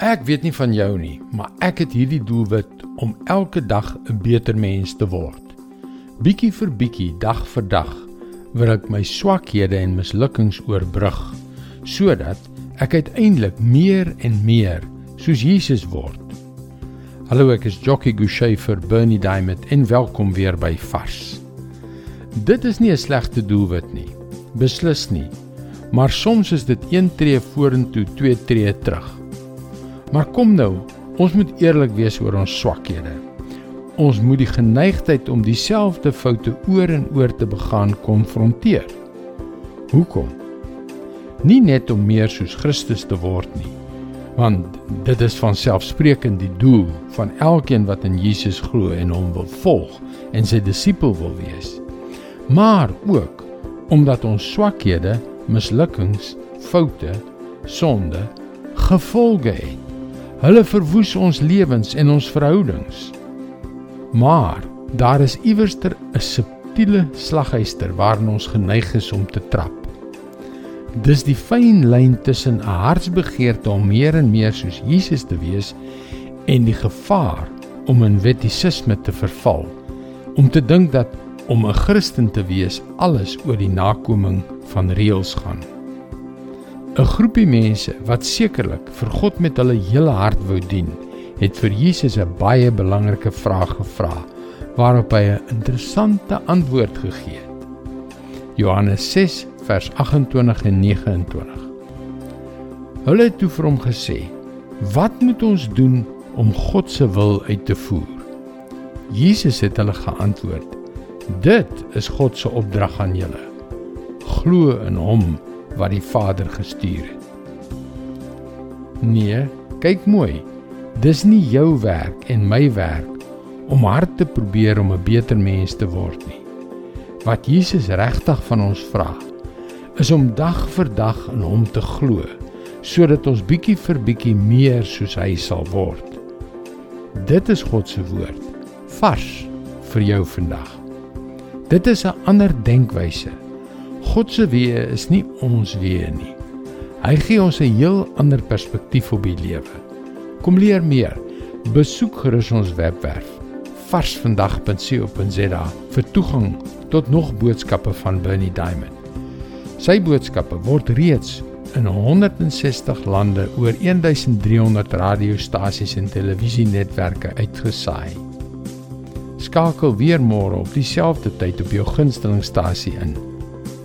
Ek weet nie van jou nie, maar ek het hierdie doelwit om elke dag 'n beter mens te word. Bietjie vir bietjie, dag vir dag, wil ek my swakhede en mislukkings oorbrug sodat ek uiteindelik meer en meer soos Jesus word. Hallo, ek is Jockey Gouchee vir Bernie Diamond en welkom weer by Vars. Dit is nie 'n slegte doelwit nie. Beslis nie. Maar soms is dit een tree vorentoe, twee tree terug. Maar kom nou, ons moet eerlik wees oor ons swakhede. Ons moet die geneigtheid om dieselfde foute oor en oor te begaan konfronteer. Hoekom? Nie net om meer soos Christus te word nie, want dit is van selfsprekend die doel van elkeen wat in Jesus glo en hom wil volg en sy disipel wil wees. Maar ook omdat ons swakhede, mislukkings, foute, sonde gevolge het. Hulle verwoes ons lewens en ons verhoudings. Maar daar is iewerster 'n subtiele slaghuister waarin ons geneig is om te trap. Dis die fyn lyn tussen 'n hartsbegeerte om meer en meer soos Jesus te wees en die gevaar om in wettisisme te verval, om te dink dat om 'n Christen te wees alles oor die nakoming van reëls gaan. 'n Groepie mense wat sekerlik vir God met hulle hele hart wou dien, het vir Jesus 'n baie belangrike vraag gevra waarop hy 'n interessante antwoord gegee het. Johannes 6 vers 28 en 29. Hulle het toe vir hom gesê: "Wat moet ons doen om God se wil uit te voer?" Jesus het hulle geantwoord: "Dit is God se opdrag aan julle. Glo in hom wat die Vader gestuur het. Nee, kyk mooi. Dis nie jou werk en my werk om hard te probeer om 'n beter mens te word nie. Wat Jesus regtig van ons vra, is om dag vir dag in hom te glo, sodat ons bietjie vir bietjie meer soos hy sal word. Dit is God se woord, vars vir jou vandag. Dit is 'n ander denkwyse God se weë is nie ons weë nie. Hy gee ons 'n heel ander perspektief op die lewe. Kom leer meer. Besoek gerus ons webwerf varsvandag.co.za vir toegang tot nog boodskappe van Bernie Diamond. Sy boodskappe word reeds in 160 lande oor 1300 radiostasies en televisienetwerke uitgesaai. Skakel weer môre op dieselfde tyd op jou gunstelingstasie in.